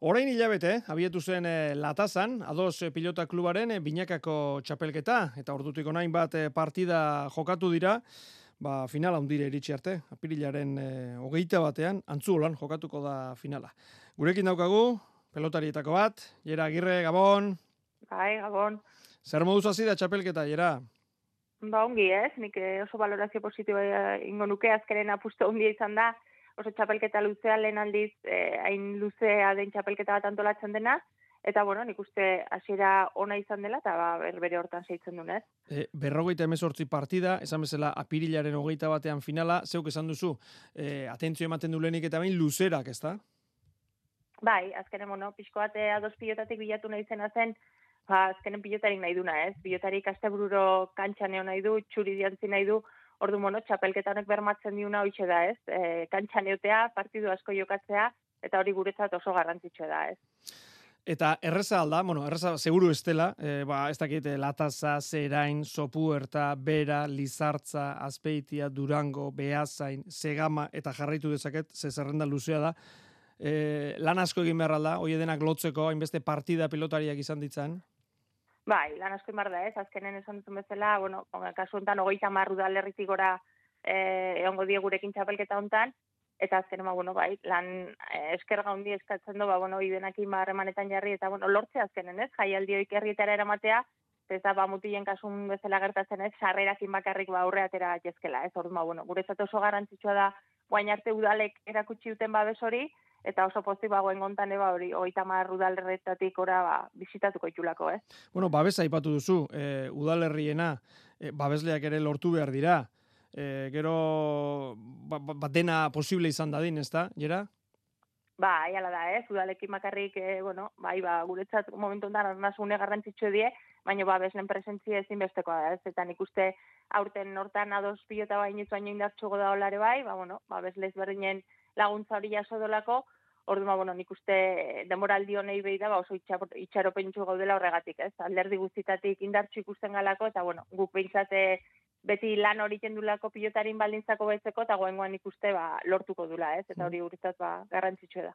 Orain hilabete, abietu zen e, latazan, ados e, pilota klubaren e, binakako txapelketa, eta ordutik onain bat e, partida jokatu dira, ba, finala hundire iritsi arte, apirilaren e, hogeita batean, antzu jokatuko da finala. Gurekin daukagu, pelotarietako bat, Jera Agirre, Gabon. Bai, Gabon. Zer moduz hazi da txapelketa, Jera? Ba, ongi ez, nik oso valorazio positiboa ingo nuke, azkeren apusto ongi izan da, oso txapelketa luzea lehen aldiz eh, hain luzea den txapelketa bat antolatzen dena, eta bueno, nik uste hasiera ona izan dela, eta ba, berbere hortan zeitzen dunez. E, berrogeita emezortzi partida, esan bezala apirilaren hogeita batean finala, zeuk esan duzu, e, atentzio ematen dulenik eta bain luzerak, ez da? Bai, azkenen, bueno, pixko bate ados pilotatik bilatu nahi zena zen, ba, azkenen pilotarik nahi duna, ez? Pilotarik astebururo kantxaneo nahi du, txuri diantzi nahi du, Ordu mono, txapelketa honek bermatzen diuna hoitxe da, ez? E, kantxan eutea, partidu asko jokatzea, eta hori guretzat oso garrantzitsua da, ez? Eta erreza alda, bueno, erreza seguru estela, e, ba, ez dakit, e, lataza, zerain, sopuerta, bera, lizartza, azpeitia, durango, behazain, segama, eta jarraitu dezaket, ze zerrenda luzea da. E, lan asko egin behar alda, hoi denak lotzeko, hainbeste partida pilotariak izan ditzan. Bai, lan asko inbar da, ez, azkenen esan duzun bezala, bueno, kasu enten, ogeita marru da lerritik gora eh, egongo die gurekin txapelketa hontan, eta azkenen, ba, bueno, bai, lan eh, esker gaundi eskatzen du, ba, bueno, ibenakin barremanetan jarri, eta, bueno, lortze azkenen, ez, jaialdi herrietara eramatea, ez da, ba, mutilen kasun bezala gertatzen ez, sarrerakin bakarrik ba, aurre atera jezkela, ez, orduan, ba, bueno, guretzat oso garrantzitsua da, guain arte udalek erakutsi duten babes hori, eta oso posti bagoen gontan eba hori, oita mar udalerretatik ora ba, bizitatuko itxulako, eh? Bueno, babes aipatu duzu, e, udalerriena, e, babesleak ere lortu behar dira, e, gero ba, ba, ba dena posible izan dadin, ez da, jera? Ba, aiala da, ez, udalekin makarrik, e, bueno, bai, ba, guretzat momentu ondan arnazune garrantzitsu die, baina ba, beslen presentzia ezin bestekoa da, ez, eta nik uste aurten nortan ados pilota baino baino indartxugo da olare bai, ba, bueno, ba, beslez berdinen laguntza hori jaso dolako, ordu ma, bueno, nik uste demoraldi honei behi da, ba, oso itxaropentsu gaudela horregatik, ez? Alderdi guztitatik indartxu ikusten galako, eta, bueno, guk behintzate beti lan hori jendulako pilotarin baldintzako betzeko, eta goengoan ikuste ba, lortuko dula, ez? Eta hori guretzat ba, garrantzitsu da.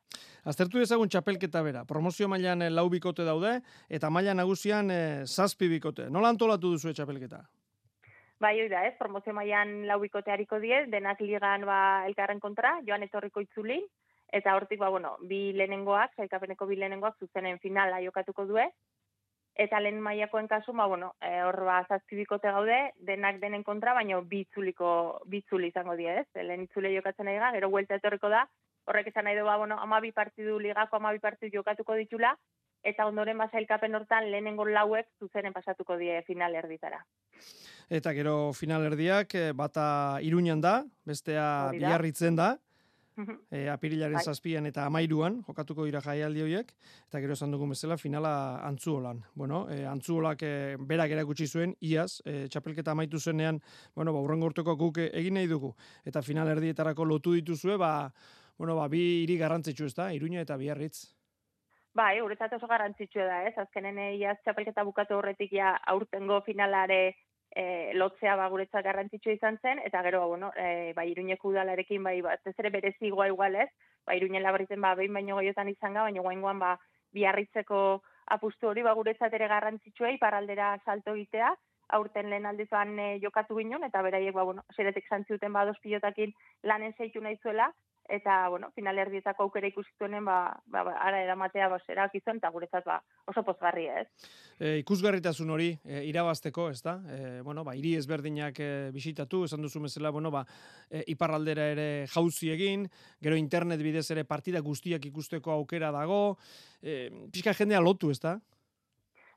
Aztertu ezagun txapelketa bera, promozio mailan e, lau bikote daude, eta maila nagusian e, zazpi bikote. Nola antolatu duzu txapelketa? Bai, hori da, ez, promozio mailan lau bikote hariko die, denak ligan ba, elkarren kontra, joan etorriko itzulin, eta hortik, ba, bueno, bi lehenengoak, zaikapeneko bi lehenengoak zuzenen finala jokatuko due, eta lehen maiakoen kasu, ba, bueno, e, hor ba, bikote gaude, denak denen kontra, baina bitzuliko, bitzuli izango die, ez, lehen itzule jokatzen nahi gero huelta etorriko da, horrek esan nahi du, ba, bueno, amabi partidu ligako, amabi partidu jokatuko ditula, eta ondoren basailkapen hortan lehenengo lauek zuzenen pasatuko die final erditara. Eta gero final erdiak eh, bata iruñan da, bestea biarritzen da, e, apirilaren bai. zazpian eta amairuan, jokatuko dira jaialdi horiek, eta gero esan dugun bezala finala antzuolan. Bueno, e, antzuolak e, berak erakutsi zuen, iaz, e, txapelketa amaitu zenean, bueno, ba, urrengo urteko guk egin nahi dugu, eta final erdietarako lotu dituzue, ba, bueno, ba, bi hiri garrantzitsu ez da, iruña eta biarritz. Bai, uretzat oso garrantzitsua da, ez? Azkenen iaz txapelketa bukatu horretik ja aurtengo finalare e, lotzea ba guretzat garrantzitsua izan zen, eta gero, ba, bueno, e, ba, iruñeko udalarekin, bai, bat ez ere berezi igual ez? Ba, iruñen labritzen, ba, behin baino goiotan izan ga, baina guaingoan, ba, biarritzeko apustu hori, ba, guretzat ere garrantzitsua, iparaldera salto egitea, aurten lehen aldizuan e, jokatu ginen, eta beraiek, ba, bueno, zeretek zantziuten, ba, dos pilotakin lanen zeitu nahi zuela, eta bueno, final erdietako aukera ikusituenen ba, ba, ba ara eramatea ba erak izan ta guretzat ba oso pozgarria, ez? E, ikusgarritasun hori e, irabasteko, ezta? E, bueno, ba hiri ezberdinak e, bisitatu, esan duzu mesela, bueno, ba e, iparraldera ere jauzi egin, gero internet bidez ere partida guztiak ikusteko aukera dago, e, pixka jendea lotu, ezta?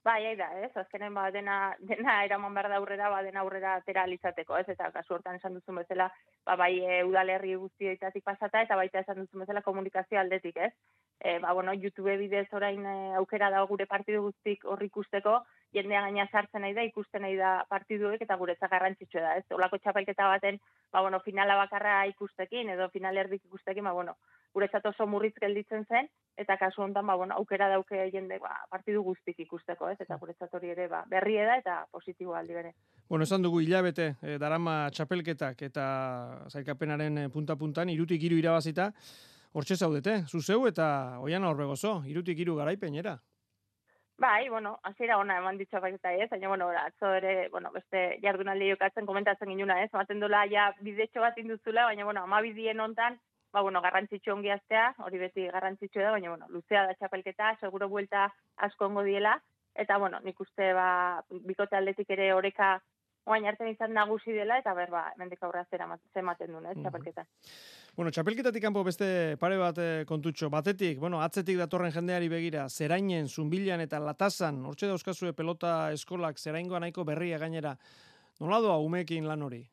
Bai, da, ez, azkenen ba, dena, dena eraman behar da aurrera, ba, dena aurrera atera alizateko, ez, eta kasu hortan esan duzun bezala, ba, bai, e, udalerri guztioetatik pasata, eta baita esan duzun bezala komunikazio aldetik, ez. E, ba, bueno, YouTube bidez orain e, aukera da gure partidu guztik horri ikusteko, jendea gaina sartzen nahi da, ikusten nahi da partiduek, eta gure garrantzitsua da, ez. Olako txapelketa baten, ba, bueno, finala bakarra ikustekin, edo final erdik ikustekin, ba, bueno, guretzat oso murritz gelditzen zen, eta kasu honetan, ba, bueno, aukera dauke jende, ba, partidu guztik ikusteko, ez, eta mm. guretzat hori ere, ba, berri da, eta positibo aldi bere. Bueno, esan dugu hilabete, e, darama txapelketak, eta zailkapenaren eh, punta-puntan, irutik iru irabazita, hortxe zaudete, zuzeu eta oian aurbegozo, irutik iru garaipenera. Bai, bueno, hasiera ona eman ditza baita ez, baina bueno, atzo ere, bueno, beste jardunaldi jokatzen komentatzen ginuna, ez? Ematen dola ja bidetxo bat induzula, baina bueno, 12 dien hontan, ba bueno, garrantzitsu ongi astea, hori beti garrantzitsu da, baina bueno, luzea da txapelketa, seguro buelta asko ongo diela eta bueno, nik uste ba bikote atletik ere oreka oain arte izan nagusi dela eta ber ba hemendik aurra zera ematen duen, eh, txapelketa. Bueno, txapelketatik kanpo beste pare bat eh, kontutxo. Batetik, bueno, atzetik datorren jendeari begira, zerainen, zumbilan eta latasan, hortxe dauzkazue pelota eskolak, zeraingoa nahiko berria gainera. Nola doa umekin lan hori?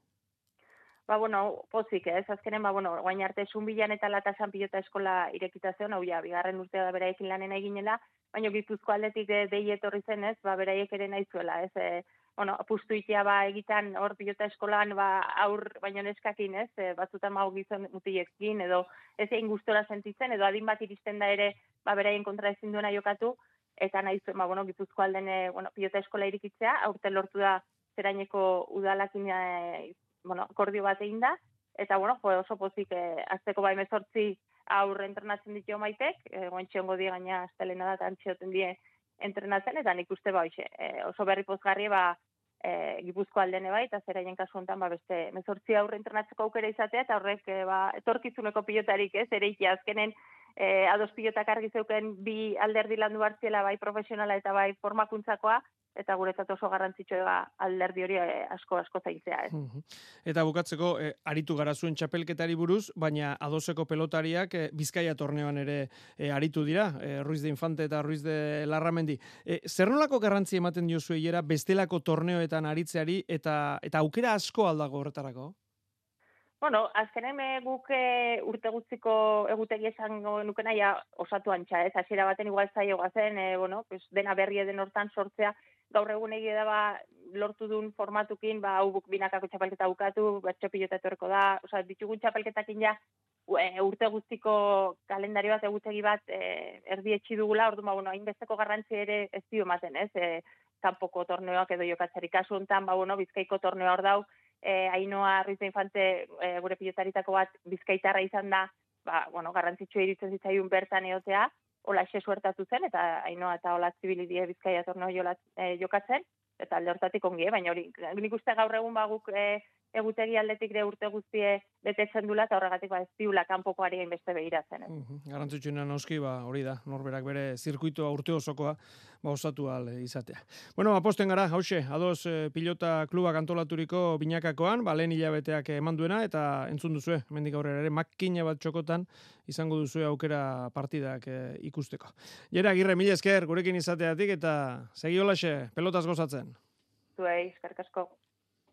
Ba, bueno, pozik, ez, azkenen, ba, bueno, guain arte zumbilan eta latasan pilota eskola irekitazion, hau ja, bigarren urtea da beraiekin lanen eginela, baina gipuzko aldetik de, dei etorri zen ez, ba, beraiek ere nahi zuela, ez, e, bueno, apustu itea ba egiten hor pilota eskolan ba aur baino neskakin, ez? E, batzutan mago gizon mutilekin edo ez egin gustora sentitzen edo adin bat iristen da ere ba beraien kontra ezin duena jokatu eta nahi zuen ba bueno, Gipuzko aldene bueno, pilota eskola irikitzea, aurte lortu da zeraineko udalakin e, bueno, akordio bat egin da eta bueno, jo, oso pozik e, azteko bai 18 aurre entrenatzen ditu maitek, eh, e, gontxiongo die gaina astelena da, tantxioten die entrenatzen, eta nik uste ba, hoxe, e, oso berri pozgarri ba, eh, e, gipuzko aldene bai, eta zeraien kasu honetan ba, beste mezortzi aurre entrenatzeko aukera izatea, eta horrek e, ba, etorkizuneko pilotarik ez, ere ikia azkenen e, ados pilotak argi zeuken bi alderdi landu hartziela bai profesionala eta bai formakuntzakoa, eta guretzat oso garrantzitsua alderdi hori eh, asko asko zaintzea, ez. Eta bukatzeko eh, aritu gara zuen txapelketari buruz, baina adoseko pelotariak eh, Bizkaia torneoan ere aritu dira, Ruiz de Infante eta Ruiz de Larramendi. Eh, zer nolako garrantzi ematen dio zueiera bestelako torneoetan aritzeari eta eta aukera asko aldago horretarako? Bueno, azkenen guk urte guztiko egutegi esango nukena ja osatu antxa, ez? Hasiera baten igual zaio gazen, e, bueno, pues dena berri den hortan sortzea, gaur egun egia da ba, lortu duen formatukin, ba, hau buk binakako txapelketa bukatu, batxo pilota etorko da, oza, ditugun txapelketakin ja, urte guztiko kalendario bat, egutegi bat, e, erdi etxi dugula, ordu, ba, bueno, hainbesteko garrantzi ere ez dio maten, ez, e, kanpoko torneoak edo jokatzari. Kasu honetan, ba, bueno, bizkaiko torneo hor dau, e, ainoa Ruiz Infante e, gure pilotaritako bat bizkaitarra izan da, ba, bueno, garrantzitsua iritzen zitzaiun bertan eotea, hola xe suertatu zen, eta hainoa eta hola zibilidie bizkaia torneo eh, jokatzen, eta alde hortatik ongi, baina hori, nik uste gaur egun baguk e, egutegi aldetik de urte guztie betetzen dula, eta horregatik ba ez diula kanpoko ari beste behiratzen. Eh? Uh -huh. noski, ba, hori da, norberak bere zirkuitoa urte osokoa, ba, osatu al izatea. Bueno, aposten gara, hause, ados eh, pilota klubak antolaturiko binakakoan, ba, lehen hilabeteak eman duena, eta entzun duzue, mendik aurrera ere, makina bat txokotan, izango duzue aukera partidak eh, ikusteko. Jera, girre, mila esker, gurekin izateatik, eta segi holaxe, pelotaz gozatzen. Zuei, eskerkasko.